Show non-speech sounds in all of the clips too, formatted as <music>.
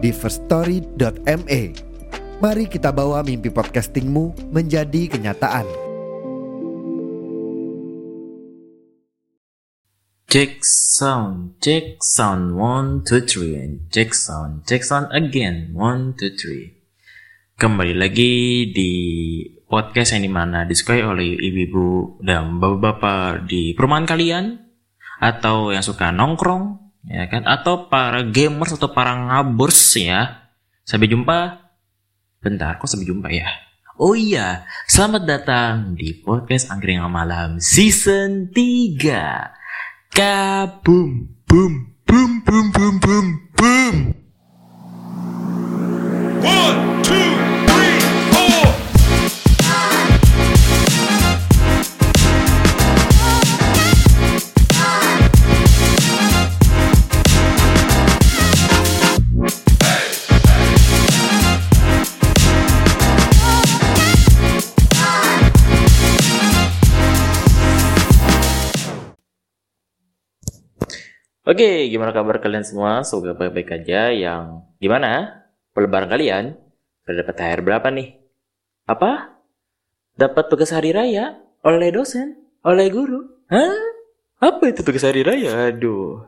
di firststory.me. Mari kita bawa mimpi podcastingmu menjadi kenyataan. Check sound, check sound, one, two, three, and check sound, check sound again, one, two, three. Kembali lagi di podcast yang di mana disukai oleh ibu-ibu dan bapak-bapak di perumahan kalian, atau yang suka nongkrong, ya kan, atau para gamers atau para ngaburs ya. Sampai jumpa. Bentar, kok sampai jumpa ya? Oh iya, selamat datang di podcast Angkringan Malam season 3. Kabum, boom, boom, boom, boom, boom, boom. One, two, Oke, gimana kabar kalian semua? Semoga baik-baik aja. Yang gimana? Pelebaran kalian? Udah dapat THR berapa nih? Apa? Dapat tugas hari raya? Oleh dosen? Oleh guru? Hah? Apa itu tugas hari raya? Aduh.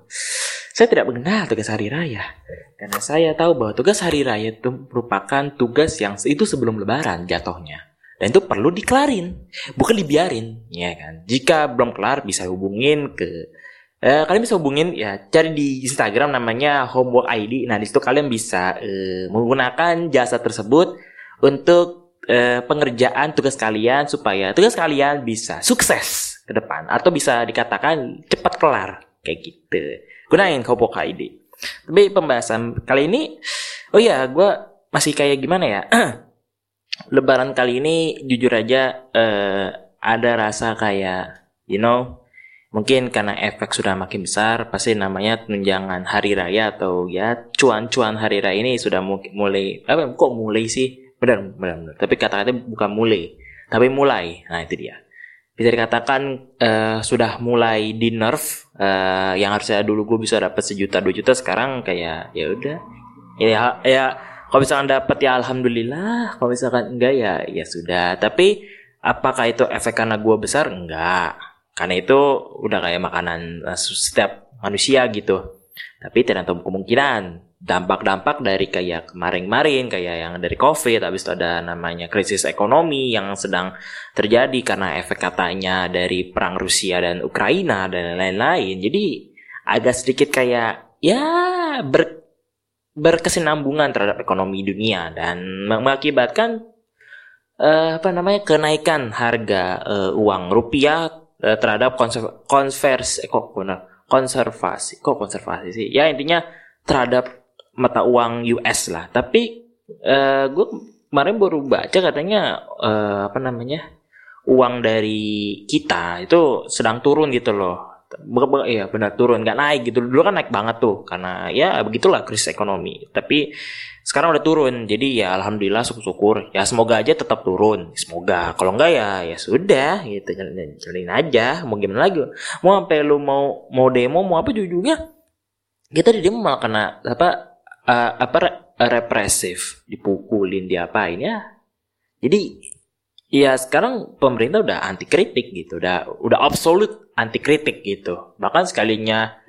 Saya tidak mengenal tugas hari raya. Karena saya tahu bahwa tugas hari raya itu merupakan tugas yang itu sebelum lebaran jatuhnya. Dan itu perlu dikelarin. Bukan dibiarin. Ya kan? Jika belum kelar bisa hubungin ke Eh, kalian bisa hubungin ya cari di Instagram namanya Homework ID. Nah di situ kalian bisa eh, menggunakan jasa tersebut untuk eh, pengerjaan tugas kalian supaya tugas kalian bisa sukses ke depan atau bisa dikatakan cepat kelar kayak gitu. Gunain Homework ID. Tapi pembahasan kali ini, oh ya gue masih kayak gimana ya? <clears throat> Lebaran kali ini jujur aja eh, ada rasa kayak you know Mungkin karena efek sudah makin besar, pasti namanya tunjangan hari raya atau ya cuan-cuan hari raya ini sudah mu- mulai apa kok mulai sih? Benar, benar, benar. Tapi kata-katanya bukan mulai, tapi mulai. Nah, itu dia. Bisa dikatakan eh, sudah mulai di nerf eh, yang harusnya dulu gue bisa dapat sejuta dua juta sekarang kayak ya udah ya ya kalau misalkan dapat ya alhamdulillah kalau misalkan enggak ya ya sudah tapi apakah itu efek karena gue besar enggak karena itu udah kayak makanan eh, setiap manusia gitu. Tapi tidak tahu kemungkinan. Dampak-dampak dari kayak kemarin-kemarin kayak yang dari covid habis itu ada namanya krisis ekonomi yang sedang terjadi karena efek katanya dari perang Rusia dan Ukraina dan lain-lain. Jadi agak sedikit kayak ya ber berkesinambungan terhadap ekonomi dunia dan mengakibatkan eh, apa namanya kenaikan harga eh, uang rupiah terhadap konser- konversi eh, kok benar? Konservasi. Kok konservasi sih? Ya intinya terhadap mata uang US lah. Tapi eh, gue kemarin baru baca katanya eh, apa namanya uang dari kita itu sedang turun gitu loh Be- Iya benar turun nggak naik gitu. Dulu kan naik banget tuh karena ya begitulah krisis ekonomi. Tapi sekarang udah turun jadi ya alhamdulillah syukur-syukur. Ya semoga aja tetap turun. Semoga kalau enggak ya ya sudah gitu. Jalanin, aja mau gimana lagi? Mau sampai lu mau mau demo mau apa ujungnya kita di demo malah kena apa eh, apa re- represif dipukulin diapain ya. Jadi ya sekarang pemerintah udah anti kritik gitu udah udah absolut anti kritik gitu. Bahkan sekalinya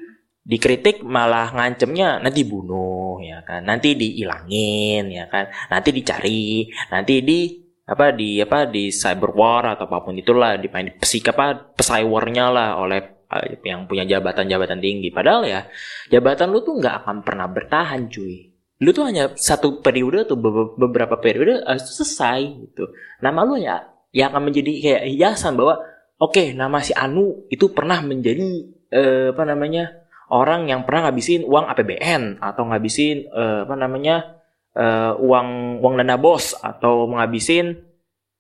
dikritik malah ngancemnya nanti bunuh ya kan. Nanti dihilangin ya kan. Nanti dicari nanti di apa di apa di cyber war atau apa pun itulah dimain pesik apa pecywarnya lah oleh eh, yang punya jabatan-jabatan tinggi. Padahal ya jabatan lu tuh nggak akan pernah bertahan cuy lu tuh hanya satu periode atau be- beberapa periode harus selesai gitu. Nama lu ya yang akan menjadi kayak hiasan bahwa oke nama si Anu itu pernah menjadi eh, apa namanya orang yang pernah ngabisin uang APBN atau ngabisin eh, apa namanya eh, uang uang dana bos atau menghabisin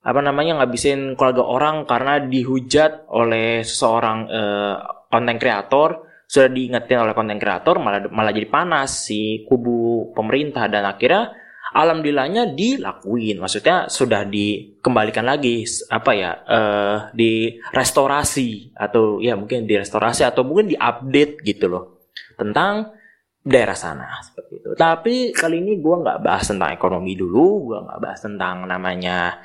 apa namanya ngabisin keluarga orang karena dihujat oleh seseorang eh, konten kreator sudah diingetin oleh konten kreator malah malah jadi panas si kubu pemerintah. Dan akhirnya alhamdulillahnya dilakuin. Maksudnya sudah dikembalikan lagi apa ya eh di restorasi atau ya mungkin di restorasi atau mungkin diupdate gitu loh tentang daerah sana seperti itu. Tapi kali ini gua nggak bahas tentang ekonomi dulu gua nggak bahas tentang namanya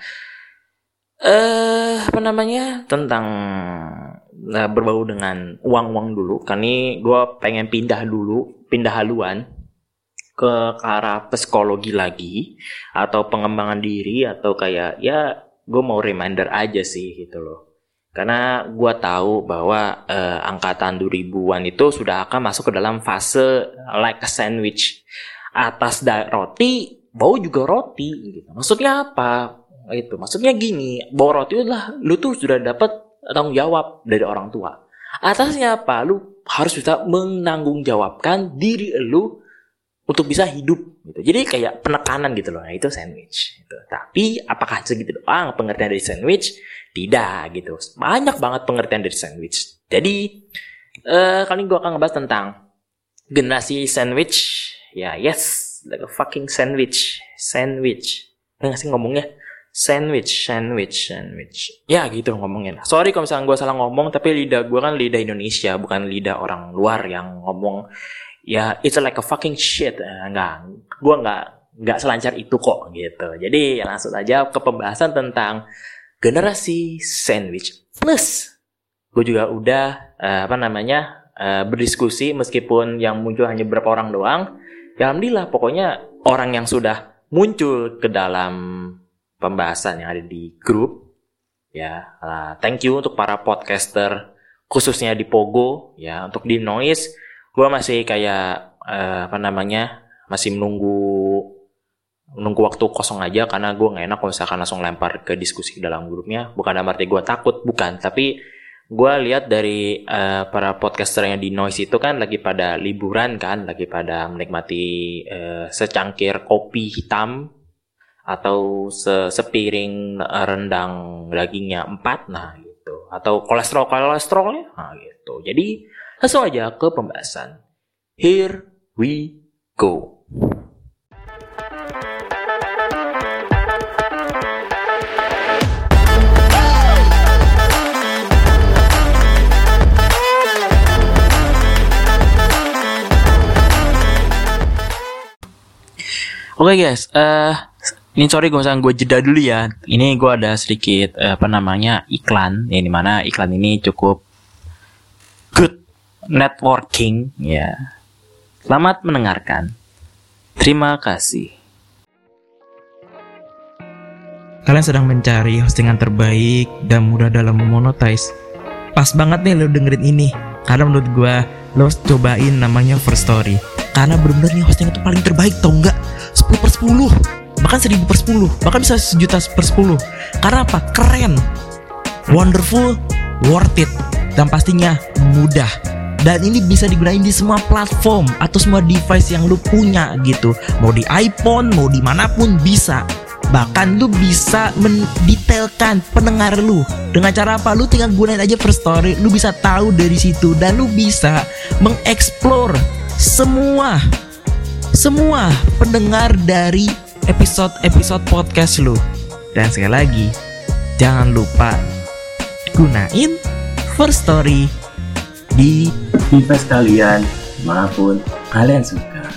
eh apa namanya? Tentang eh, berbau dengan uang-uang dulu. Ini gue pengen pindah dulu pindah haluan ke, ke arah psikologi lagi atau pengembangan diri atau kayak ya gue mau reminder aja sih gitu loh. Karena gue tahu bahwa eh, angkatan 2000-an itu sudah akan masuk ke dalam fase like a sandwich. Atas da- roti bau juga roti gitu. Maksudnya apa itu maksudnya gini bahwa roti adalah lu tuh sudah dapat tanggung jawab dari orang tua. Atasnya apa? Lu harus bisa menanggung jawabkan diri lu untuk bisa hidup gitu. Jadi kayak penekanan gitu loh nah, itu sandwich gitu. tapi apakah segitu doang pengertian dari sandwich? Tidak gitu. Banyak banget pengertian dari sandwich. Jadi eh kali ini gue akan ngebahas tentang generasi sandwich. Ya yes like a fucking sandwich. Sandwich. Nggak sih ngomongnya sandwich sandwich sandwich. Ya gitu ngomongnya sorry kalau misalnya gue salah ngomong tapi lidah gue kan lidah Indonesia bukan lidah orang luar yang ngomong. Ya it's like a fucking shit. Eh, enggak gue nggak nggak selancar itu kok gitu. Jadi ya langsung aja ke pembahasan tentang generasi sandwich. Plus gue juga udah eh, apa namanya eh, berdiskusi meskipun yang muncul hanya beberapa orang doang. Ya alhamdulillah pokoknya orang yang sudah muncul ke dalam pembahasan yang ada di grup ya. Uh, thank you untuk para podcaster khususnya di Pogo ya untuk di Noise. Gue masih kayak eh, apa namanya masih menunggu menunggu waktu kosong aja karena gue nggak enak kalau misalkan langsung lempar ke diskusi dalam grupnya. Bukan dalam arti gue takut bukan. Tapi gue lihat dari eh, para podcaster yang di Noise itu kan lagi pada liburan kan lagi pada menikmati eh, secangkir kopi hitam atau se- sepiring rendang dagingnya empat nah gitu. Atau kolesterol kolesterolnya nah gitu. Jadi langsung aja ke pembahasan. Here we go. Oke guys, eh ini sorry gue misalnya gue jeda dulu ya. Ini gue ada sedikit eh, apa namanya iklan, ya di mana iklan ini cukup good networking ya. Selamat mendengarkan. Terima kasih. Kalian sedang mencari hostingan terbaik dan mudah dalam memonetize. Pas banget nih lo dengerin ini. Karena menurut gua lo cobain namanya First Story. Karena bener-bener nih hosting itu paling terbaik tau nggak? 10 per 10 Bahkan 1000 per 10 Bahkan bisa sejuta per 10 Karena apa? Keren. Wonderful Worth it Dan pastinya mudah. Dan ini bisa digunain di semua platform atau semua device yang lu punya gitu. Mau di iPhone mau di mana pun bisa. Bahkan lu bisa mendetailkan pendengar lu. Dengan cara apa? Lu tinggal gunain aja First Story lu bisa tahu dari situ dan lu bisa mengeksplor semua semua pendengar dari episode-episode podcast lu dan sekali lagi jangan lupa gunain First Story di device kalian mana pun kalian suka.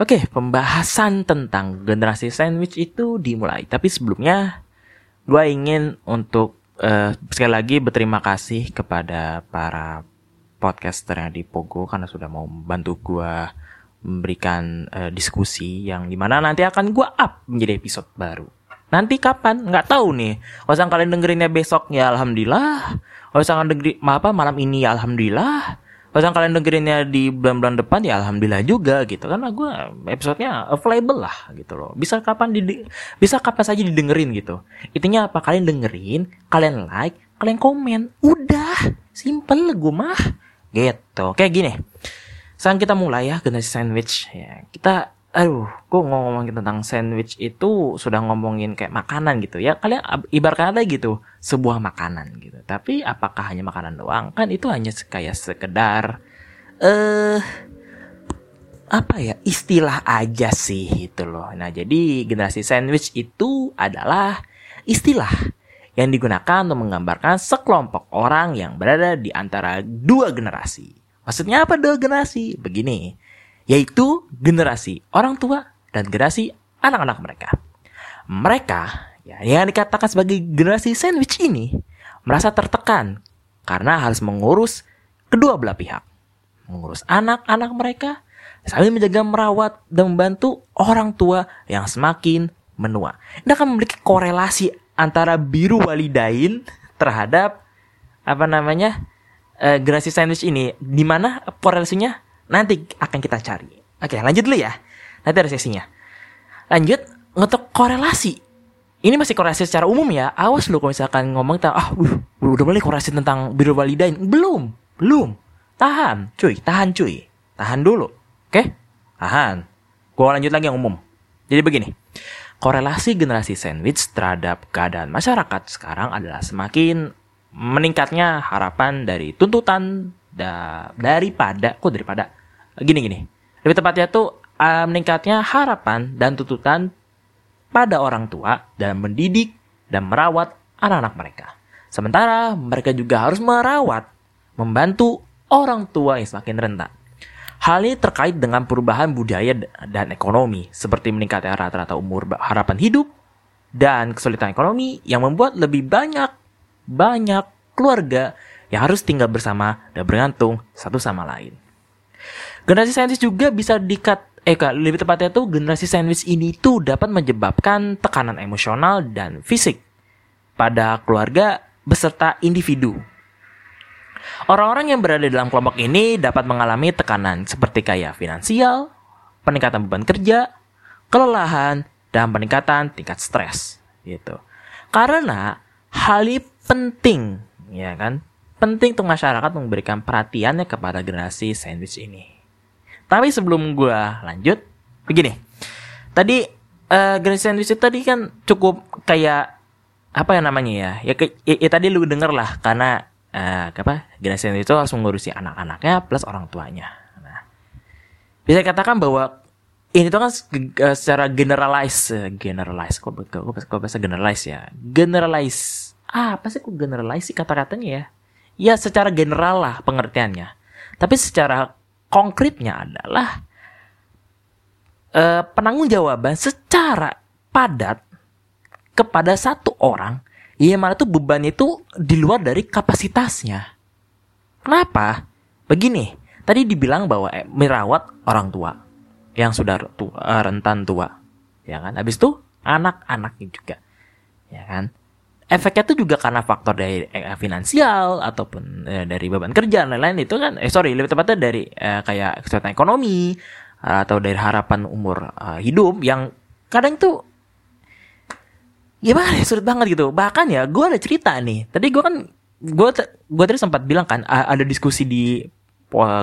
Oke, pembahasan tentang generasi sandwich itu dimulai. Tapi sebelumnya, gue ingin untuk eh, sekali lagi berterima kasih kepada para podcaster yang di Pogo karena sudah mau membantu gue memberikan eh, diskusi yang di mana nanti akan gue up menjadi episode baru. Nanti kapan? Nggak tahu nih. Kalau kalian dengerinnya besok ya alhamdulillah. Kalau misalkan dengerin apa malam ini ya alhamdulillah. Kalau kalian dengerinnya di bulan-bulan depan ya alhamdulillah juga gitu. Karena gue episodenya available lah gitu loh. Bisa kapan di bisa kapan saja didengerin gitu. Intinya apa? Kalian dengerin, kalian like, kalian komen. Udah, simple gue mah. Gitu. Kayak gini. Sekarang kita mulai ya generasi sandwich. Ya kita aduh gue ngomongin tentang sandwich itu sudah ngomongin kayak makanan gitu ya. Kalian ibaratkan aja gitu sebuah makanan gitu. Tapi apakah hanya makanan doang? Kan itu hanya se- kayak sekedar eh apa ya istilah aja sih itu loh. Nah jadi generasi sandwich itu adalah istilah yang digunakan untuk menggambarkan sekelompok orang yang berada di antara dua generasi maksudnya apa dua generasi begini yaitu generasi orang tua dan generasi anak-anak mereka. Mereka ya, yang dikatakan sebagai generasi sandwich ini merasa tertekan karena harus mengurus kedua belah pihak. Mengurus anak-anak mereka sambil menjaga merawat dan membantu orang tua yang semakin menua. Ini akan memiliki korelasi antara biru walidain terhadap apa namanya eh, generasi sandwich ini di mana korelasinya nanti akan kita cari. Oke, lanjut dulu ya. Nanti ada sesinya. Lanjut untuk korelasi. Ini masih korelasi secara umum ya. Awas lu kalau misalkan ngomong tentang ah, uh, udah mulai korelasi tentang biru walidain. Belum, belum. Tahan, cuy, tahan cuy. Tahan dulu. Oke? Tahan. Gua lanjut lagi yang umum. Jadi begini. Korelasi generasi sandwich terhadap keadaan masyarakat sekarang adalah semakin meningkatnya harapan dari tuntutan da, daripada kok daripada? Gini gini. Lebih tepatnya tuh uh, meningkatnya harapan dan tuntutan pada orang tua dalam mendidik dan merawat anak-anak mereka. Sementara mereka juga harus merawat membantu orang tua yang semakin rentan. Hal ini terkait dengan perubahan budaya dan ekonomi, seperti meningkatnya rata-rata umur harapan hidup dan kesulitan ekonomi yang membuat lebih banyak banyak keluarga yang harus tinggal bersama dan bergantung satu sama lain. Generasi sandwich juga bisa dikat eh lebih tepatnya tuh generasi sandwich ini tuh dapat menyebabkan tekanan emosional dan fisik pada keluarga beserta individu. Orang-orang yang berada dalam kelompok ini dapat mengalami tekanan seperti kayak finansial, peningkatan beban kerja, kelelahan, dan peningkatan tingkat stres gitu. Karena hal ini penting, ya kan? Penting untuk masyarakat memberikan perhatiannya kepada generasi sandwich ini. Tapi sebelum gue lanjut, begini. Tadi eh, generasi sandwich itu tadi kan cukup kayak apa ya namanya ya? Ya, ke- ya, ya tadi lu denger lah karena eh, apa? Generasi sandwich itu harus mengurusi anak-anaknya plus orang tuanya. Nah, bisa dikatakan bahwa ini tuh kan eh, secara generalize, generalize, kok kok kok- kok bahasa generalize ya, generalize. Ah, apa sih kok generalize sih kata-katanya ya? Ya secara general lah pengertiannya. Tapi secara konkretnya adalah eh, penanggung jawaban secara padat kepada satu orang yang mana tuh bebannya itu di luar dari kapasitasnya. Kenapa? Begini, tadi dibilang bahwa eh, merawat orang tua yang sudah tua, eh, rentan tua, ya kan? Habis itu anak-anaknya juga, ya kan? Efeknya tuh juga karena faktor dari eh, finansial ataupun eh, dari beban kerja dan lain-lain itu kan, eh sorry lebih tepatnya dari eh, kayak kesulitan ekonomi atau dari harapan umur eh, hidup yang kadang tuh gimana ya sulit banget gitu. Bahkan ya gue ada cerita nih. Tadi gue kan gue gue tadi sempat bilang kan ada diskusi di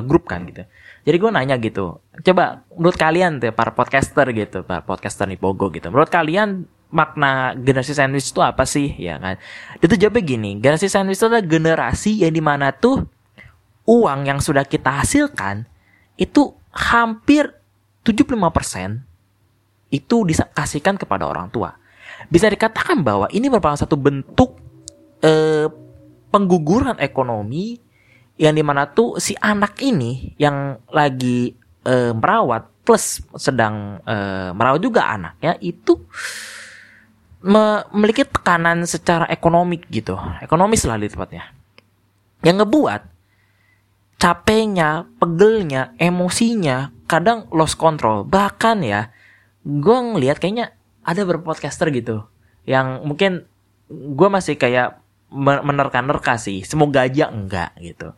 grup kan gitu. Jadi gue nanya gitu coba menurut kalian tuh para podcaster gitu para podcaster nih Pogo gitu menurut kalian makna generasi sandwich itu apa sih? Ya kan? Itu jawabnya gini generasi sandwich itu adalah generasi yang di mana tuh uang yang sudah kita hasilkan itu hampir 75% itu dikasihkan kepada orang tua. Bisa dikatakan bahwa ini merupakan satu bentuk eh, pengguguran ekonomi yang di mana tuh si anak ini yang lagi eh, merawat plus sedang eh, merawat juga anaknya itu memiliki tekanan secara ekonomik gitu. Ekonomis lah di tempatnya yang ngebuat capeknya pegelnya emosinya kadang lost control. Bahkan ya gue ngelihat kayaknya ada beberapa podcaster gitu yang mungkin gue masih kayak men- menerka-nerka sih. Semoga aja enggak gitu.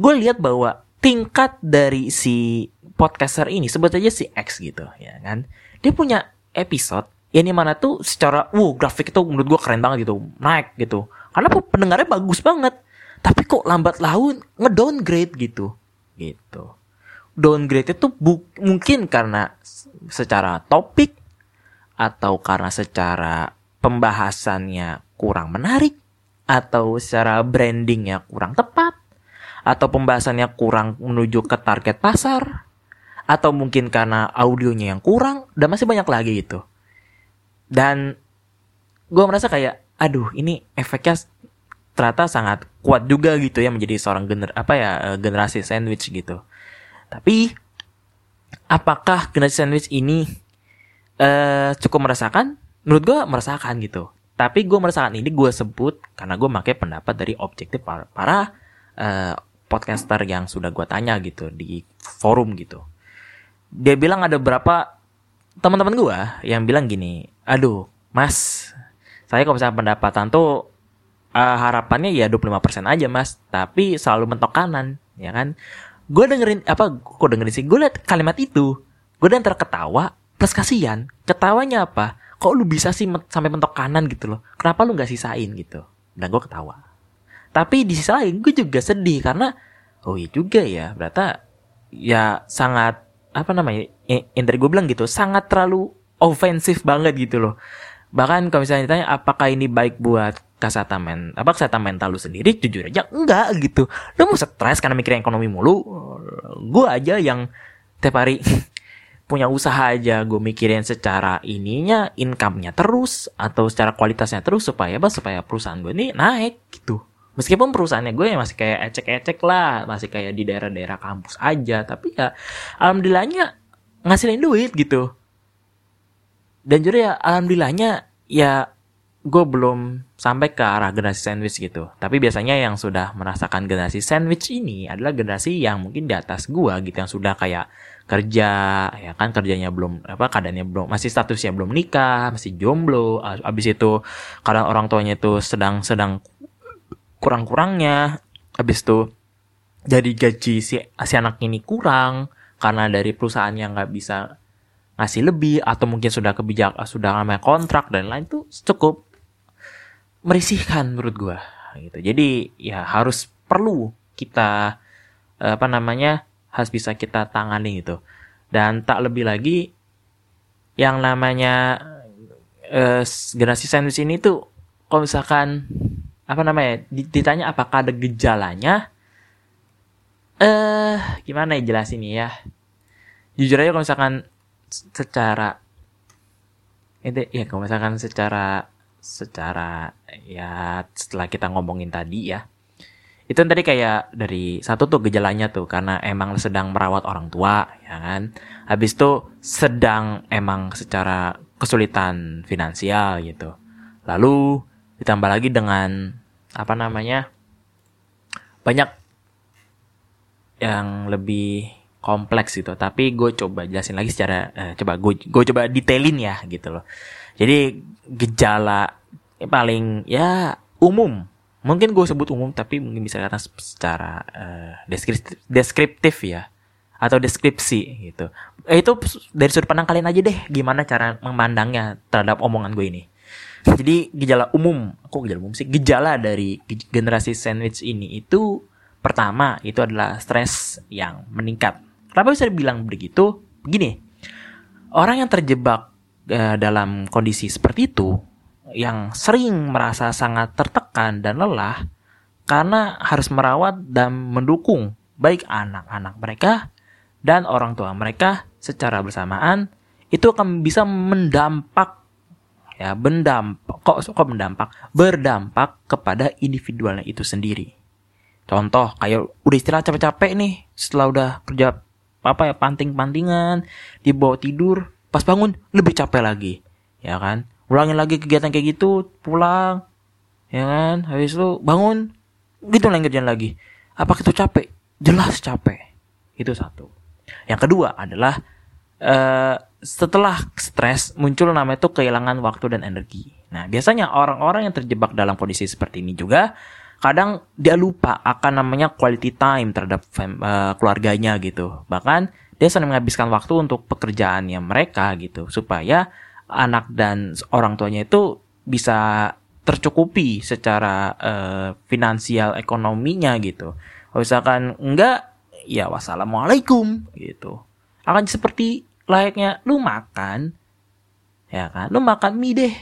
Gue lihat bahwa tingkat dari si podcaster ini sebut aja si X gitu ya kan? Dia punya episode yang di mana tuh secara uh grafik itu menurut gue keren banget gitu naik gitu. Karena pendengarnya bagus banget. Tapi kok lambat laun ngedowngrade gitu. Gitu. Downgrade itu bu- mungkin karena secara topik atau karena secara pembahasannya kurang menarik atau secara brandingnya kurang tepat atau pembahasannya kurang menuju ke target pasar atau mungkin karena audionya yang kurang dan masih banyak lagi itu dan gue merasa kayak aduh ini efeknya ternyata sangat kuat juga gitu ya menjadi seorang gener apa ya eh, generasi sandwich gitu tapi apakah generasi sandwich ini eh cukup merasakan? Menurut gue merasakan gitu. Tapi gue merasakan ini gue sebut karena gue pakai pendapat dari objektif para, para eh, podcaster yang sudah gue tanya gitu di forum gitu. Dia bilang ada berapa teman-teman gue yang bilang gini, aduh mas, saya kalau misalnya pendapatan tuh eh, harapannya ya 25% aja mas, tapi selalu mentok kanan, ya kan? Gue dengerin apa? Gue dengerin sih, gue liat kalimat itu, gue dan terketawa plus kasihan. Ketawanya apa? Kok lu bisa sih men- sampai mentok kanan gitu loh? Kenapa lu nggak sisain gitu? Dan gue ketawa. Tapi di sisi lain gue juga sedih karena oh iya juga ya, berarti ya sangat apa namanya? eh, Yang gue bilang gitu, sangat terlalu ofensif banget gitu loh. Bahkan kalau misalnya ditanya apakah ini baik buat kesehatan men apa kesehatan mental lu sendiri? Jujur aja enggak gitu. Lu mau stres karena mikirin ekonomi mulu gue aja yang tiap hari <laughs> punya usaha aja. Gue mikirin secara ininya income-nya terus atau secara kualitasnya terus supaya apa? Supaya perusahaan gue ini naik gitu. Meskipun perusahaannya gue ya masih kayak ecek-ecek lah masih kayak di daerah-daerah kampus aja. Tapi ya alhamdulillahnya ngasilin duit gitu dan juga ya alhamdulillahnya ya gue belum sampai ke arah generasi sandwich gitu. Tapi biasanya yang sudah merasakan generasi sandwich ini adalah generasi yang mungkin di atas gue gitu yang sudah kayak kerja ya kan kerjanya belum apa keadaannya belum masih statusnya belum nikah masih jomblo abis itu kadang orang tuanya itu sedang sedang kurang kurangnya abis itu jadi gaji si si anak ini kurang karena dari perusahaan yang nggak bisa ngasih lebih atau mungkin sudah kebijak sudah namanya kontrak dan lain itu cukup merisihkan menurut gua gitu. Jadi ya harus perlu kita apa namanya harus bisa kita tangani gitu. Dan tak lebih lagi yang namanya eh, generasi sandwich ini tuh kalau misalkan apa namanya di- ditanya apakah ada gejalanya eh gimana ya jelasin ya jujur aja kalau misalkan secara itu ya kalau misalkan secara secara ya setelah kita ngomongin tadi ya. Itu tadi kayak dari satu tuh gejalanya tuh karena emang sedang merawat orang tua ya kan. Habis itu sedang emang secara kesulitan finansial gitu. Lalu ditambah lagi dengan apa namanya banyak yang lebih kompleks gitu. Tapi gue coba jelasin lagi secara eh, coba gue gue coba detailin ya gitu loh. Jadi gejala paling ya umum. Mungkin gue sebut umum tapi mungkin bisa kata secara eh, deskriptif, deskriptif ya. Atau deskripsi gitu. Eh, itu dari sudut pandang kalian aja deh gimana cara memandangnya terhadap omongan gue ini. Jadi gejala umum. Kok gejala umum sih? Gejala dari ge- generasi sandwich ini itu pertama itu adalah stres yang meningkat kenapa bisa dibilang begitu? Begini orang yang terjebak eh, dalam kondisi seperti itu yang sering merasa sangat tertekan dan lelah karena harus merawat dan mendukung baik anak-anak mereka dan orang tua mereka secara bersamaan itu akan bisa mendampak ya berdampak kok kok berdampak berdampak kepada individualnya itu sendiri. Contoh kayak udah istirahat capek-capek nih setelah udah kerja apa ya panting-pantingan dibawa tidur pas bangun lebih capek lagi ya kan? Ulangin lagi kegiatan kayak gitu pulang ya kan? Habis itu bangun gitu lagi kerjaan lagi. Apakah itu capek? Jelas capek. Itu satu. Yang kedua adalah eh setelah stres muncul namanya itu kehilangan waktu dan energi. Nah, biasanya orang-orang yang terjebak dalam kondisi seperti ini juga kadang dia lupa akan namanya quality time terhadap eh, keluarganya gitu. Bahkan dia sering menghabiskan waktu untuk pekerjaannya mereka gitu supaya anak dan orang tuanya itu bisa tercukupi secara eh, finansial ekonominya gitu. Kalau misalkan enggak ya wassalamualaikum gitu. Akan seperti layaknya lu makan ya kan, lu makan mie deh.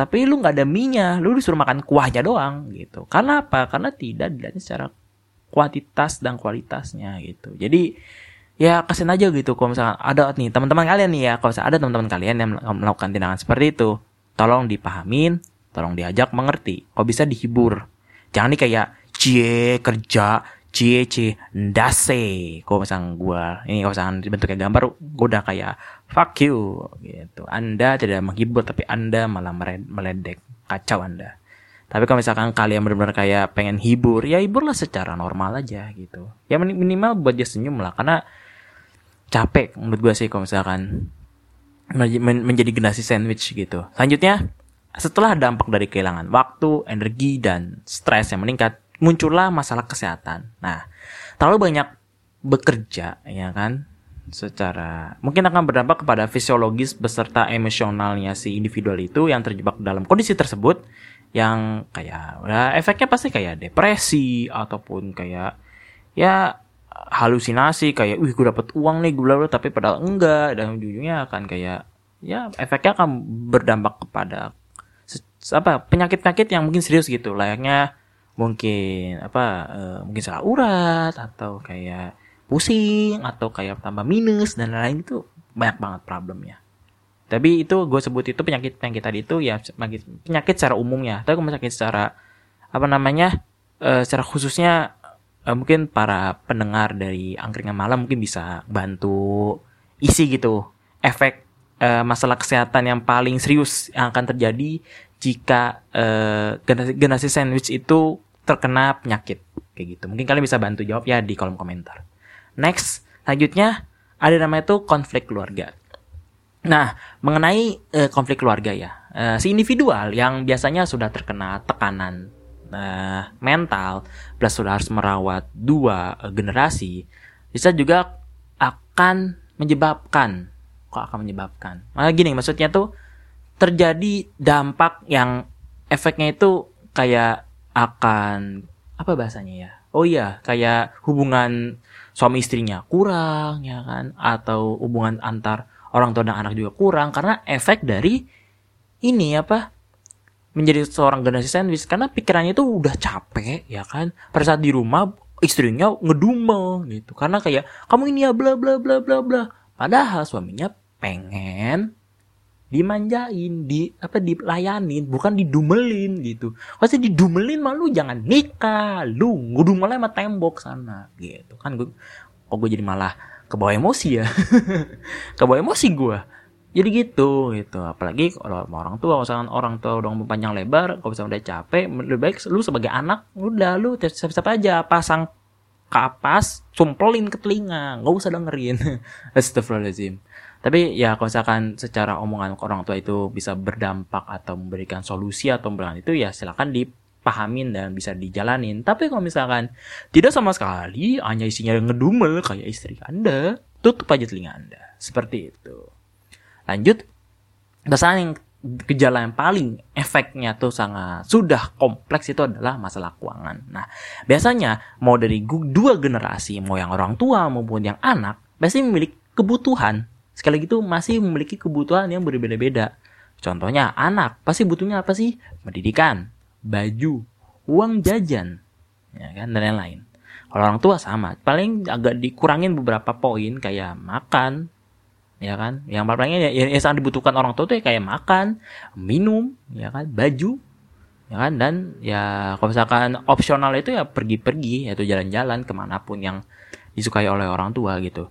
Tapi lu nggak ada mie-nya, lu disuruh makan kuahnya doang gitu. Karena apa? Karena tidak dilihat secara kuantitas dan kualitasnya gitu. Jadi ya kasihan aja gitu kalau misalkan ada nih teman-teman kalian nih ya kalau ada teman-teman kalian yang melakukan tindakan seperti itu tolong dipahamin tolong diajak mengerti kok bisa dihibur jangan nih kayak cie kerja cie cie ndase kalau misalkan gua ini kalau misalkan dibentuknya gambar gua udah kayak fuck you gitu. Anda tidak menghibur tapi anda malah meledek kacau anda. Tapi kalau misalkan kalian benar-benar kayak pengen hibur ya hiburlah secara normal aja gitu. Ya min- minimal buat dia senyum lah karena capek menurut gue sih kalau misalkan men- men- menjadi generasi sandwich gitu. Selanjutnya, setelah dampak dari kehilangan waktu, energi, dan stres yang meningkat, muncullah masalah kesehatan. Nah, terlalu banyak bekerja, ya kan, secara mungkin akan berdampak kepada fisiologis beserta emosionalnya si individual itu yang terjebak dalam kondisi tersebut yang kayak ya efeknya pasti kayak depresi ataupun kayak ya halusinasi kayak wih gue dapet uang nih gue bla, tapi padahal enggak dan ujungnya akan kayak ya efeknya akan berdampak kepada apa penyakit-penyakit yang mungkin serius gitu layaknya mungkin apa eh, mungkin salah urat atau kayak pusing atau kayak tambah minus dan lain-lain itu banyak banget problemnya. Tapi itu gue sebut itu penyakit penyakit tadi itu ya penyakit penyakit secara umumnya tapi penyakit secara apa namanya eh, secara khususnya eh, mungkin para pendengar dari angkringan malam mungkin bisa bantu isi gitu efek eh, masalah kesehatan yang paling serius yang akan terjadi jika eh, generasi, generasi sandwich itu terkena penyakit. Kayak gitu. Mungkin kalian bisa bantu jawab ya di kolom komentar. Next selanjutnya ada namanya itu konflik keluarga. Nah, mengenai eh, konflik keluarga ya, eh, si individual yang biasanya sudah terkena tekanan eh, mental, plus sudah harus merawat dua eh, generasi, bisa juga akan menyebabkan, kok akan menyebabkan? Nah, gini, maksudnya tuh terjadi dampak yang efeknya itu kayak akan apa bahasanya ya? Oh iya, kayak hubungan suami istrinya kurang ya kan? Atau hubungan antar orang tua dan anak juga kurang karena efek dari ini apa? Menjadi seorang generasi sandwich karena pikirannya itu udah capek ya kan? Pada saat di rumah istrinya ngedumel gitu. Karena kayak kamu ini ya bla bla bla bla bla. Padahal suaminya pengen dimanjain di apa dilayanin bukan didumelin gitu. Pasti didumelin malu jangan nikah lu ngedumel sama tembok sana gitu. Kan gue kok gue jadi malah kebawa emosi ya? <laughs> Kebawa emosi gue jadi gitu gitu. Apalagi kalau sama orang tua misalkan orang tua udah panjang lebar kalau misalnya udah capek lebih baik lu sebagai anak udah lu siap-siap aja pasang kapas sumpelin ke telinga nggak usah dengerin. <laughs> Astagfirullahaladzim tapi ya kalau misalkan secara omongan orang tua itu bisa berdampak atau memberikan solusi atau memberikan itu ya silakan dipahamin dan bisa dijalanin tapi kalau misalkan tidak sama sekali hanya isinya ngedumel kayak istri anda tutup aja telinga anda seperti itu lanjut Dasar yang gejala yang paling efeknya tuh sangat sudah kompleks itu adalah masalah keuangan. Nah, biasanya mau dari dua generasi, mau yang orang tua maupun yang anak, pasti memiliki kebutuhan. Sekali gitu masih memiliki kebutuhan yang berbeda-beda. Contohnya anak pasti butuhnya apa sih? Pendidikan, baju, uang jajan, ya kan dan lain-lain. Kalau orang tua sama, paling agak dikurangin beberapa poin kayak makan, ya kan yang paling ya, ya, yang sangat dibutuhkan orang tua tuh ya kayak makan minum ya kan baju ya kan dan ya kalau misalkan opsional itu ya pergi-pergi yaitu jalan-jalan ke mana pun yang disukai oleh orang tua gitu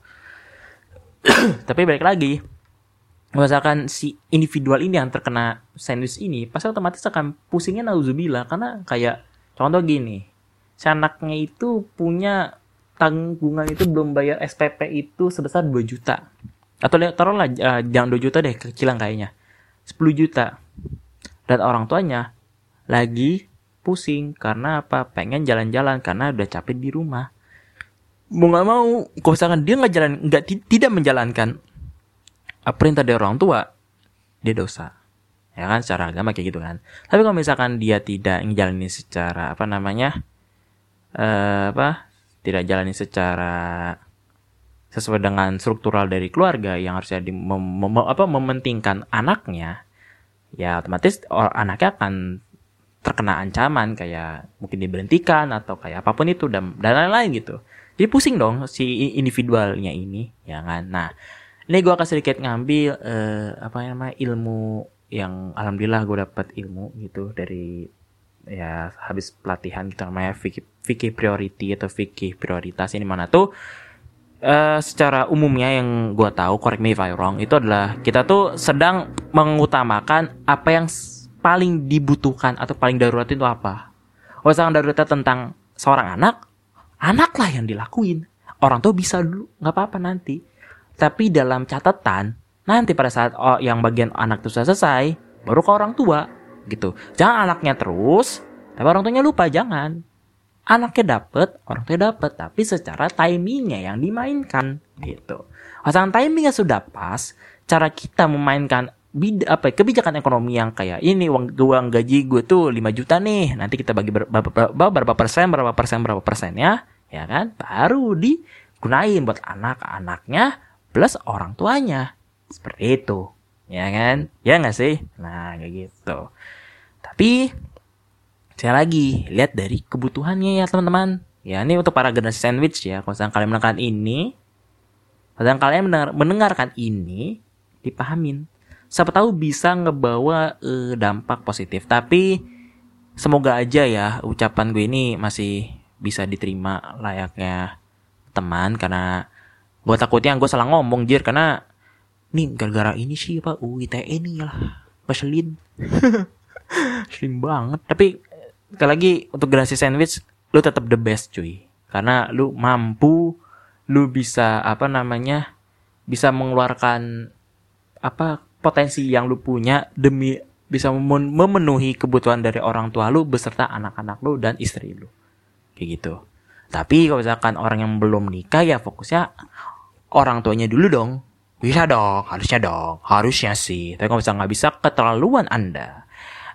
<clears throat> tapi balik lagi misalkan si individual ini yang terkena sandwich ini pasti otomatis akan pusingnya nauzubillah. Karena kayak contoh gini si anaknya itu punya tanggungan itu belum bayar SPP itu sebesar 2 juta. Atau taruhlah eh, jangan 2 juta deh kecilan kayaknya. 10 juta. Dan orang tuanya lagi pusing karena apa? Pengen jalan-jalan karena udah capek di rumah mau nggak mau kalau misalkan dia nggak jalan nggak ti- tidak menjalankan eh, perintah dari orang tua dia dosa. Ya kan secara agama kayak gitu kan. Tapi kalau misalkan dia tidak menjalani secara apa namanya eh apa tidak jalani secara sesuai dengan struktural dari keluarga yang harusnya di, mem, mem- apa mementingkan anaknya ya otomatis or- anaknya akan terkena ancaman kayak mungkin diberhentikan atau kayak apa pun itu dan dan lain-lain gitu jadi pusing dong si individualnya ini ya kan nah ini gue akan sedikit ngambil eh, apa namanya ilmu yang alhamdulillah gue dapat ilmu gitu dari ya habis pelatihan gitu namanya fikih fikih priority atau fikih prioritas ini mana tuh eh secara umumnya yang gue tahu correct me if I wrong itu adalah kita tuh sedang mengutamakan apa yang paling dibutuhkan atau paling darurat itu apa. Oh sangat darurat tentang seorang anak, anak lah yang dilakuin. Orang tuh bisa dulu, nggak apa-apa nanti. Tapi dalam catatan nanti pada saat oh, yang bagian anak itu sudah selesai, baru ke orang tua gitu. Jangan anaknya terus, tapi orang tuanya lupa jangan anaknya dapet, orang tua dapet, tapi secara timingnya yang dimainkan gitu. Pasangan timingnya sudah pas, cara kita memainkan bid apa ya, kebijakan ekonomi yang kayak ini uang uang gaji gue tuh 5 juta nih, nanti kita bagi ber- berapa, berapa, berapa persen, berapa persen, berapa persennya, ya kan? Baru digunain buat anak-anaknya plus orang tuanya. Seperti itu. Ya kan? Ya nggak sih? Nah, kayak gitu. Tapi Sekali lagi, lihat dari kebutuhannya ya teman-teman. Ya ini untuk para generasi sandwich ya. Kalau misalnya kalian mendengarkan ini, kalau misalnya kalian mendengar, mendengarkan ini, dipahamin. Siapa tahu bisa ngebawa eh, dampak positif. Tapi semoga aja ya ucapan gue ini masih bisa diterima layaknya teman. Karena gue takutnya gue salah ngomong jir. Karena nih gara-gara ini sih pak UITE nih lah ngeselin <laughs> slim banget. Tapi sekali lagi untuk generasi sandwich lu tetap the best cuy. Karena lu mampu lu bisa apa namanya bisa mengeluarkan apa potensi yang lu punya demi bisa memen- memenuhi kebutuhan dari orang tua lu beserta anak-anak lu dan istri lu. Kayak gitu. Tapi kalau misalkan orang yang belum nikah ya fokusnya orang tuanya dulu dong. Bisa dong harusnya dong. Harusnya sih. Tapi kalau misalnya nggak bisa keterlaluan anda.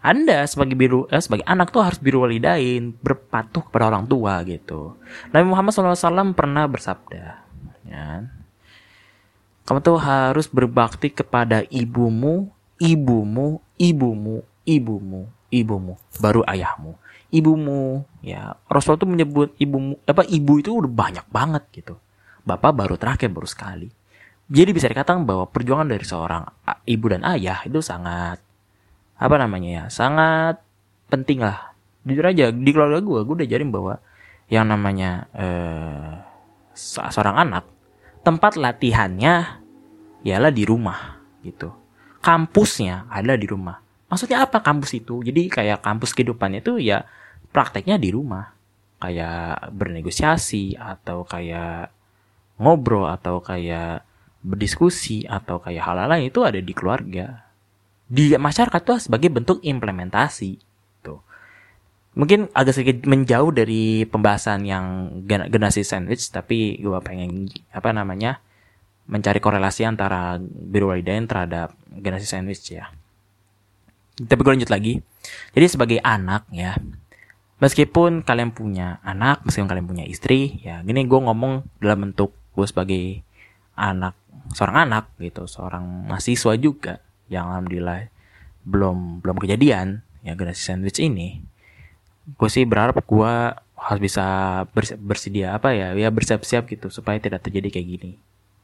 Anda sebagai biru eh, sebagai anak tuh harus biru walidain, berpatuh kepada orang tua gitu. Nabi Muhammad SAW pernah bersabda, ya, kamu tuh harus berbakti kepada ibumu, ibumu, ibumu, ibumu, ibumu, baru ayahmu. Ibumu, ya Rasul tuh menyebut ibumu, apa ibu itu udah banyak banget gitu. Bapak baru terakhir baru sekali. Jadi bisa dikatakan bahwa perjuangan dari seorang ibu dan ayah itu sangat apa namanya ya sangat penting lah jujur aja di keluarga gue gue udah jarin bahwa yang namanya eh, se- seorang anak tempat latihannya ialah di rumah gitu. Kampusnya ada di rumah. Maksudnya apa kampus itu? Jadi kayak kampus kehidupannya itu ya prakteknya di rumah. Kayak bernegosiasi atau kayak ngobrol atau kayak berdiskusi atau kayak hal lain itu ada di keluarga. Di masyarakat tuh sebagai bentuk implementasi mungkin agak sedikit menjauh dari pembahasan yang gen- generasi sandwich tapi gue pengen apa namanya mencari korelasi antara biru walidain terhadap generasi sandwich ya. Tapi gue lanjut lagi. Jadi sebagai anak ya meskipun kalian punya anak meskipun kalian punya istri ya gini gue ngomong dalam bentuk gue sebagai anak seorang anak gitu seorang mahasiswa juga yang alhamdulillah belum belum kejadian ya generasi sandwich ini gue sih berharap gue harus bisa bers- bersedia apa ya ya bersiap-siap gitu supaya tidak terjadi kayak gini.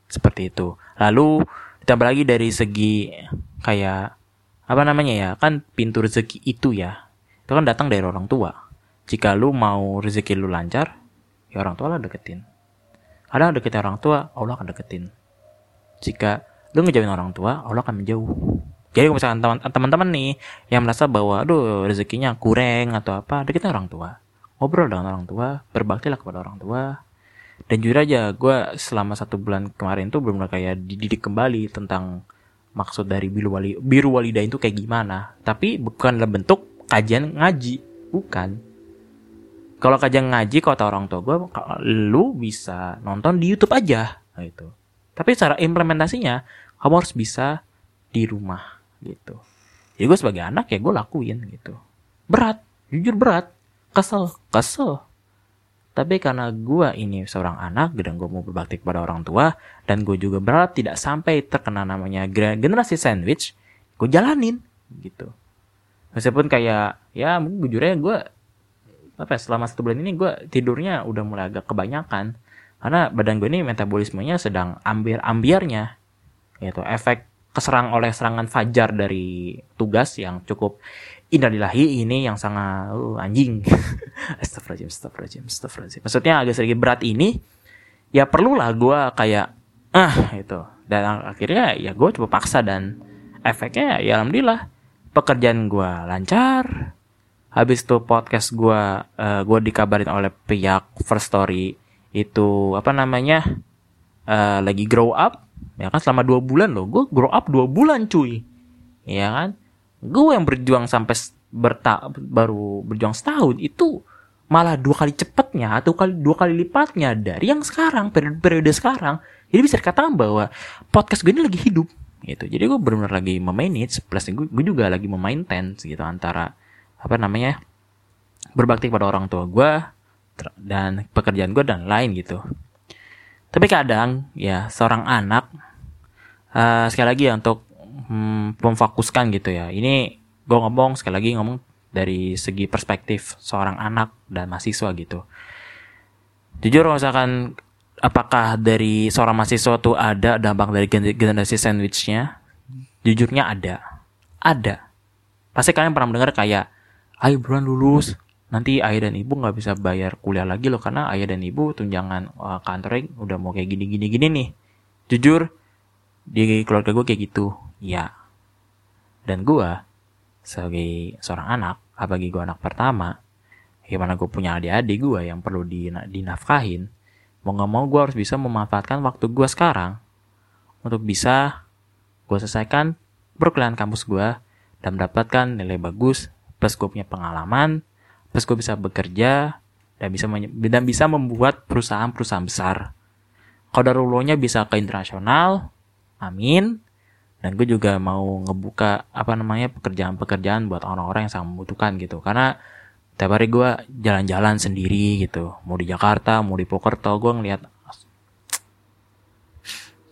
Seperti itu. Lalu ditambah lagi dari segi kayak apa namanya ya kan pintu rezeki itu ya itu kan datang dari orang tua. Jika lu mau rezeki lu lancar ya orang tua lah deketin. Kadang deketin orang tua Allah akan deketin. Jika lu ngejauhin orang tua Allah akan menjauh jadi kalau misalkan teman- teman-teman nih yang merasa bahwa aduh rezekinya kurang atau apa deketin orang tua. Ngobrol dengan orang tua berbaktilah kepada orang tua. Dan jujur aja gue selama satu bulan kemarin tuh belum kayak dididik kembali tentang maksud dari biru wali biru walidain itu kayak gimana. Tapi bukan dalam bentuk kajian ngaji bukan. Kalau kajian ngaji kata orang tua gue lu bisa nonton di YouTube aja gitu. Tapi secara implementasinya kamu harus bisa di rumah gitu. Jadi gue sebagai anak ya gue lakuin gitu. Berat jujur berat. Kesel kesel. Tapi karena gue ini seorang anak dan gue mau berbakti kepada orang tua dan gue juga berharap tidak sampai terkena namanya generasi sandwich, gue jalanin gitu. Meskipun kayak ya mungkin jujur aja gue apa ya, selama satu bulan ini gue tidurnya udah mulai agak kebanyakan. Karena badan gue ini metabolismenya sedang ambiar-ambiarnya yaitu efek keserang oleh serangan fajar dari tugas yang cukup innalillahi ini yang sangat uh, anjing. <laughs> Astagfirullahaladzim astagfirullahaladzim astagfirullahaladzim. Maksudnya agak sedikit berat ini ya perlulah gue kayak ah itu dan akhirnya ya gue coba paksa dan efeknya ya alhamdulillah pekerjaan gue lancar. Habis itu podcast gue uh, gue dikabarin oleh pihak First Story itu apa namanya eh, lagi grow up ya kan selama dua bulan loh. Gue grow up dua bulan cuy. Ya kan? Gue yang berjuang sampai berta baru berjuang setahun itu malah dua kali cepatnya atau kali dua kali lipatnya dari yang sekarang periode, periode sekarang. Jadi bisa dikatakan bahwa podcast gue ini lagi hidup gitu. Jadi gue benar-benar lagi memanage plus gue, gue juga lagi memaintain gitu antara apa namanya berbakti kepada orang tua gue dan pekerjaan gue dan lain gitu. Tapi kadang ya seorang anak eh, sekali lagi ya untuk hmm, memfokuskan gitu ya. Ini gue ngomong sekali lagi ngomong dari segi perspektif seorang anak dan mahasiswa gitu. Jujur misalkan apakah dari seorang mahasiswa tuh ada dampak dari gen- generasi sandwichnya? Jujurnya ada. Ada. Pasti kalian pernah mendengar kayak, ayo buruan lulus, nanti ayah dan ibu nggak bisa bayar kuliah lagi loh karena ayah dan ibu tunjangan uh, kantornya udah mau kayak gini gini gini nih. Jujur di keluarga gue kayak gitu, ya. Dan gue sebagai seorang anak, apalagi gue anak pertama, gimana gue punya adik-adik gue yang perlu dina- dinafkahin, mau nggak mau gue harus bisa memanfaatkan waktu gue sekarang untuk bisa gue selesaikan perkuliahan kampus gue dan mendapatkan nilai bagus plus gue punya pengalaman plus gue bisa bekerja dan bisa dan bisa membuat perusahaan-perusahaan besar Qadarullohnya bisa ke internasional amin. Dan gue juga mau ngebuka apa namanya pekerjaan-pekerjaan buat orang-orang yang sangat membutuhkan gitu. Karena tiap hari gue jalan-jalan sendiri gitu. Mau di Jakarta mau di Pokerto gue ngeliat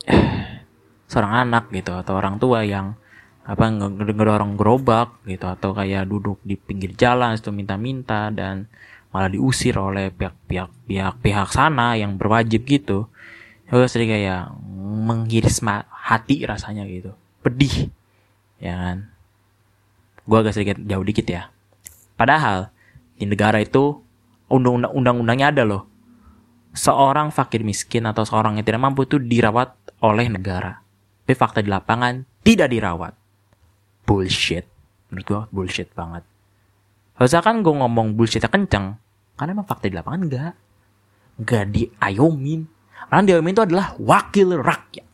<sighs> seorang anak gitu atau orang tua yang apa nge- ngedorong gerobak gitu atau kayak duduk di pinggir jalan itu minta-minta dan malah diusir oleh pihak-pihak pihak-pihak sana yang berwajib gitu gue sering kayak menghiris ma- hati rasanya gitu. Pedih. Ya kan? Gue agak sedikit jauh dikit ya. Padahal di negara itu undang-undang undang-undangnya ada loh. Seorang fakir miskin atau seorang yang tidak mampu itu dirawat oleh negara. Tapi fakta di lapangan tidak dirawat. Bullshit. Menurut gue bullshit banget. Misalkan gue ngomong bullshitnya kenceng. Karena emang fakta di lapangan enggak enggak diayomin karena diomin itu adalah wakil rakyat.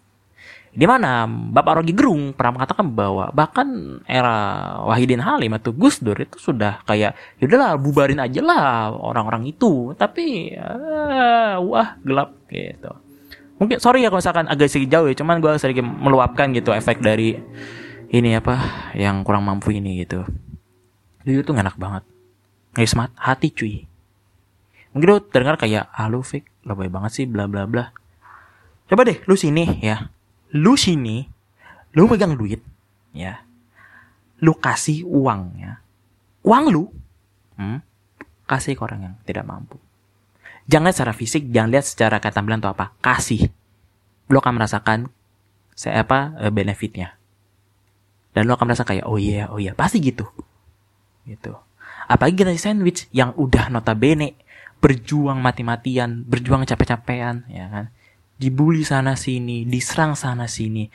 Di mana Bapak Rogi Gerung pernah mengatakan bahwa bahkan era Wahidin Halim atau Gus Dur itu sudah kayak yaudahlah bubarin aja lah orang-orang itu. Tapi ah, wah gelap gitu. Mungkin sorry ya kalau misalkan agak sedikit jauh ya cuman gue sedikit meluapkan gitu efek dari ini apa yang kurang mampu ini gitu. Jujur tuh enak banget. Ngismat hati cuy mungkin lu terdengar kayak ah lu fake lebay banget sih bla bla bla. Coba deh lu sini ya. Lu sini lu megang duit ya. Lu kasih uang ya. Uang lu hmm, kasih ke orang yang tidak mampu. Jangan secara fisik jangan lihat secara ketampilan atau apa. Kasih. Lu akan merasakan saya apa eh, benefitnya. Dan lo akan merasa kayak oh iya oh iya. Pasti gitu. Gitu. Apalagi generasi sandwich yang udah notabene berjuang mati-matian berjuang capek-capean ya kan? Dibully sana sini diserang sana sini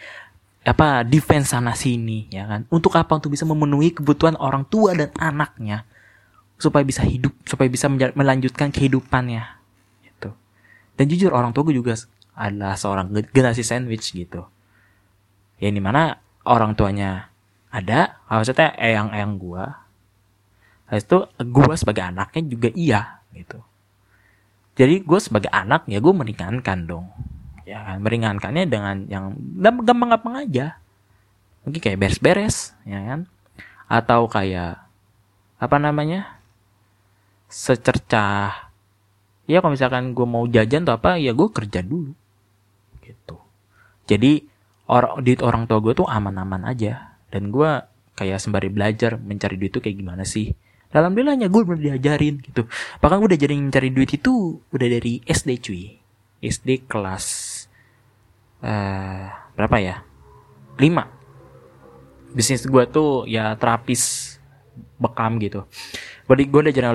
apa defense sana sini ya kan? Untuk apa? Untuk bisa memenuhi kebutuhan orang tua dan anaknya supaya bisa hidup supaya bisa melanjutkan kehidupannya gitu. Dan jujur orang tua gue juga adalah seorang ge- generasi sandwich gitu. Yang di mana orang tuanya ada maksudnya eyang-eyang gua. Habis itu gua sebagai anaknya juga iya gitu jadi gue sebagai anak ya gue meringankan dong. Ya kan meringankannya dengan yang gam- gampang-gampang aja. Mungkin kayak beres-beres ya kan? Atau kayak apa namanya? Secercah. Ya kalau misalkan gue mau jajan atau apa ya gue kerja dulu. Gitu. Jadi orang duit orang tua gue tuh aman-aman aja. Dan gue kayak sembari belajar mencari duit itu kayak gimana sih Alhamdulillahnya gue udah diajarin gitu. Bahkan gue udah jadi mencari duit itu udah dari SD cuy. SD kelas eh berapa ya? 5 bisnis gue tuh ya terapis bekam gitu. Gue gue udah jadi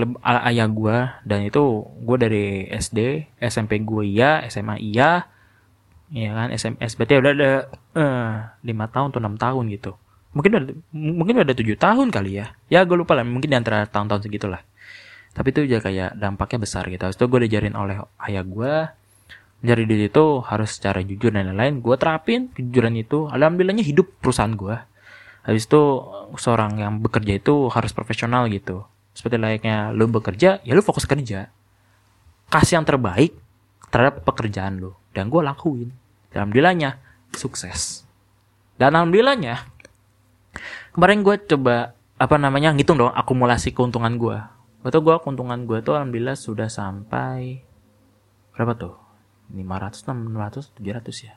ayah gue dan itu gue dari SD SMP gue iya SMA iya ya kan? SMS berarti udah ada eh, lima tahun atau enam tahun gitu mungkin udah mungkin udah ada tujuh tahun kali ya. Ya gue lupa lah mungkin di antara tahun-tahun segitulah. Tapi itu juga kayak dampaknya besar gitu. Habis itu gue diajarin oleh ayah gue Mencari duit itu harus secara jujur dan lain-lain. Gue terapin kejujuran itu. Alhamdulillahnya hidup perusahaan gue Habis itu seorang yang bekerja itu harus profesional gitu. Seperti layaknya lu bekerja ya lu fokus kerja. Kasih yang terbaik terhadap pekerjaan lu. Dan gue lakuin. Alhamdulillahnya sukses. Dan alhamdulillahnya Kemarin gue coba apa namanya ngitung dong akumulasi keuntungan gue Waktu gue keuntungan gue tuh alhamdulillah sudah sampai berapa tuh? 500, 600, 700 ya.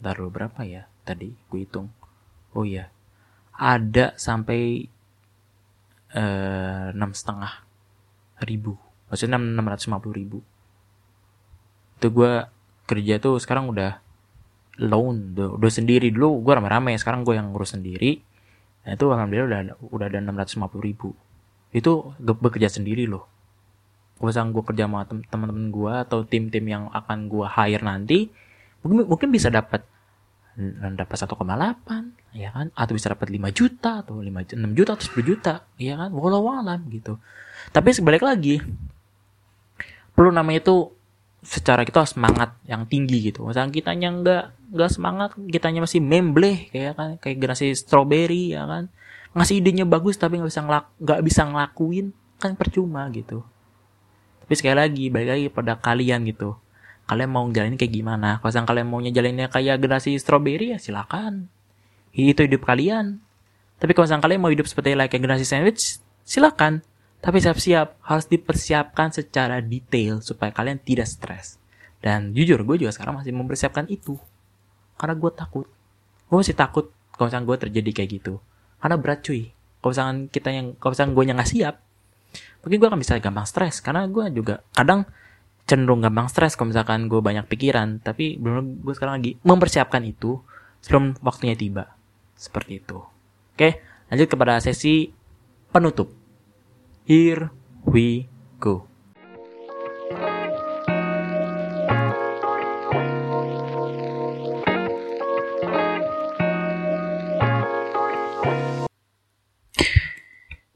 Bentar dulu berapa ya tadi gue hitung. Oh iya, ada sampai enam setengah ribu, maksudnya enam ratus lima puluh ribu. Itu gue kerja tuh sekarang udah loan, udah, udah sendiri dulu gue rame-rame, sekarang gue yang ngurus sendiri. Nah itu alhamdulillah udah udah ada enam ratus lima puluh ribu. Itu bekerja sendiri loh. Gue kerja sama teman-teman gue atau tim-tim yang akan gue hire nanti mungkin mungkin bisa dapat dapat 1,8 ya kan? Atau bisa dapat 5 juta atau 5 6 juta atau 10 juta ya kan? Walau alam gitu. Tapi sebalik lagi perlu namanya itu secara kita semangat yang tinggi gitu. Misalnya kitanya nggak nggak semangat kitanya masih membleh kayak kan kayak generasi strawberry ya kan. Ngasih idenya bagus tapi nggak bisa ngelak nggak bisa ngelakuin kan percuma gitu. Tapi sekali lagi balik lagi pada kalian gitu. Kalian mau jalanin kayak gimana? Kalau kalian maunya jalannya kayak generasi strawberry ya silakan. Itu hidup kalian. Tapi kalau kalian mau hidup seperti like generasi sandwich silakan tapi siap-siap harus dipersiapkan secara detail supaya kalian tidak stres. Dan jujur gue juga sekarang masih mempersiapkan itu. Karena gue takut. Gue masih takut kalau gue terjadi kayak gitu. Karena berat cuy. Kalau misalkan kita yang kalau misalkan gue yang nggak siap mungkin gue akan bisa gampang stres. Karena gue juga kadang cenderung gampang stres kalau misalkan gue banyak pikiran. Tapi belum gue sekarang lagi mempersiapkan itu sebelum waktunya tiba. Seperti itu. Oke lanjut kepada sesi penutup here we go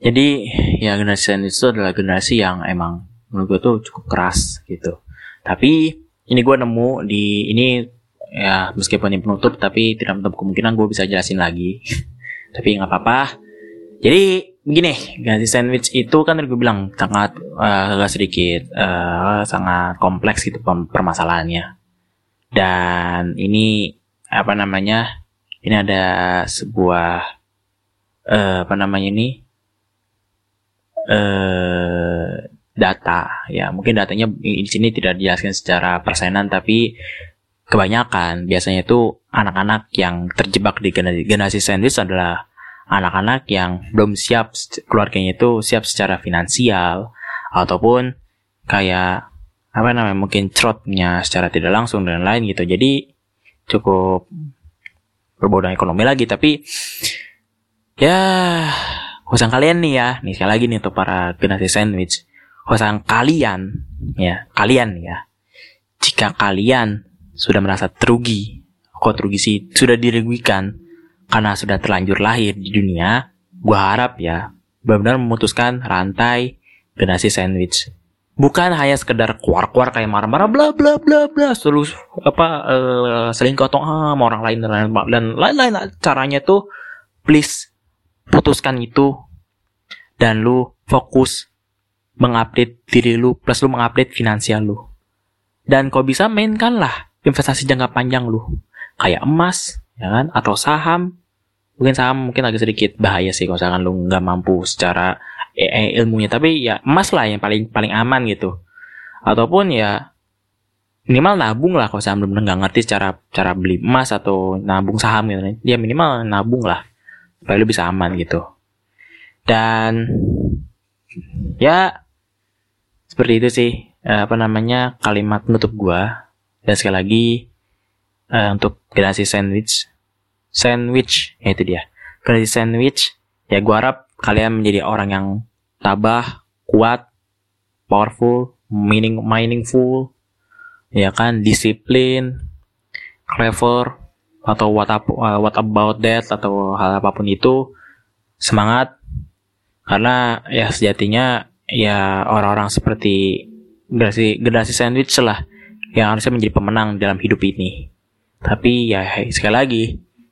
Jadi ya generasi itu adalah generasi yang emang menurut gue tuh cukup keras gitu. Tapi ini gue nemu di ini ya meskipun ini penutup tapi tidak menutup kemungkinan gue bisa jelasin lagi. <laughs> tapi nggak apa-apa. Jadi begini, generasi sandwich itu kan gue bilang sangat uh, agak sedikit uh, sangat kompleks gitu permasalahannya. Dan ini apa namanya? Ini ada sebuah uh, apa namanya ini? eh, data ya mungkin datanya di sini tidak dijelaskan secara persenan tapi kebanyakan biasanya itu anak-anak yang terjebak di generasi sandwich adalah anak-anak yang belum siap keluarganya itu siap secara finansial ataupun kayak apa namanya mungkin crotnya secara tidak langsung dan lain gitu jadi cukup berbau ekonomi lagi tapi ya Hosang kalian nih ya, nih sekali lagi nih untuk para generasi sandwich. Hosang kalian, ya kalian ya. Jika kalian sudah merasa terugi, kok terugi sih sudah dirugikan karena sudah terlanjur lahir di dunia, gua harap ya benar-benar memutuskan rantai generasi sandwich. Bukan hanya sekedar keluar-keluar kayak marah-marah bla bla bla bla terus apa uh, selingkuh atau ah, sama orang lain dan lain-lain caranya tuh please putuskan itu dan lu fokus mengupdate diri lu plus lu mengupdate finansial lu. Dan kau bisa mainkanlah investasi jangka panjang lu. Kayak emas, ya kan? Atau saham. Mungkin saham mungkin agak sedikit bahaya sih kalau misalkan lu nggak mampu secara eh, ilmunya. Tapi ya emas lah yang paling paling aman gitu. ataupun ya minimal nabung lah kalau saya benar nggak ngerti cara cara beli emas atau nabung saham gitu dia minimal nabung lah supaya lu bisa aman gitu dan ya seperti itu sih eh, apa namanya kalimat penutup gua dan sekali lagi eh, untuk generasi sandwich sandwich ya itu dia. Generasi sandwich ya gua harap kalian menjadi orang yang tabah kuat powerful meaning meaningful ya kan disiplin clever atau what up, uh, what about that atau hal apa pun itu semangat. Karena ya sejatinya ya orang-orang seperti generasi generasi sandwich lah yang harusnya menjadi pemenang dalam hidup ini. Tapi ya sekali lagi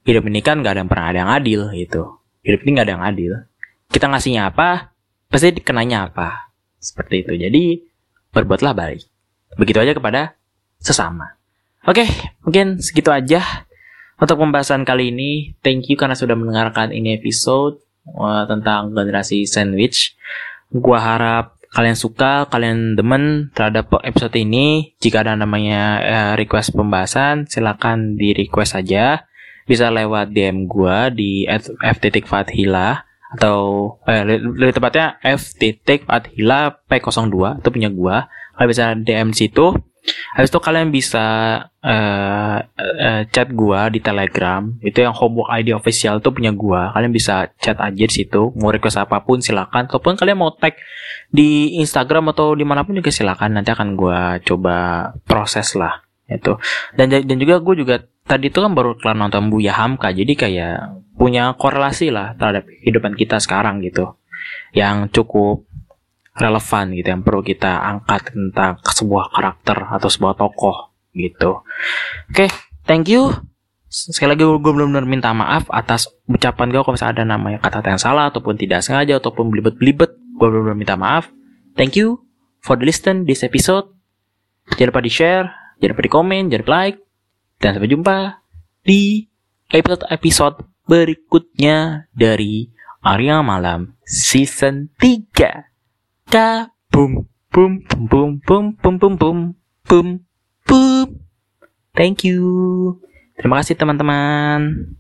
hidup ini kan gak ada yang pernah ada yang adil gitu. Hidup ini gak ada yang adil. Kita ngasihnya apa pasti dikenanya apa. Seperti itu. Jadi berbuatlah baik. Begitu aja kepada sesama. Oke mungkin segitu aja untuk pembahasan kali ini. Thank you karena sudah mendengarkan ini episode uh, tentang generasi sandwich. Gua harap kalian suka, kalian demen terhadap episode ini. Jika ada namanya eh, request pembahasan, silakan di request saja. Bisa lewat DM gua di f.fathila atau eh, le- lebih tepatnya f.fathila p02 itu punya gua. Kalian bisa DM situ. Habis itu kalian bisa eh, eh, chat gua di Telegram. Itu yang homework ID official itu punya gua. Kalian bisa chat aja di situ. Mau request apa pun silakan. Ataupun kalian mau tag di Instagram atau di mana pun juga silakan. Nanti akan gua coba proses lah. Itu. Dan dan juga gue juga tadi itu kan baru kelar nonton Buya Hamka. Jadi kayak punya korelasi lah terhadap kehidupan kita sekarang gitu. Yang cukup relevan gitu yang perlu kita angkat tentang sebuah karakter atau sebuah tokoh gitu. Oke, thank you. Sekali lagi gue benar-benar minta maaf atas ucapan gue kalau misalnya ada namanya kata-kata yang salah ataupun tidak sengaja ataupun belibet-belibet. Gue benar-benar minta maaf. Thank you for the listen this episode. Jangan lupa di share, jangan lupa di komen, jangan lupa like. Dan sampai jumpa di episode-episode berikutnya dari Arya Malam Season 3. Kabum, boom, boom, boom, boom, boom, boom, boom, boom, boom. Thank you. Terima kasih teman-teman.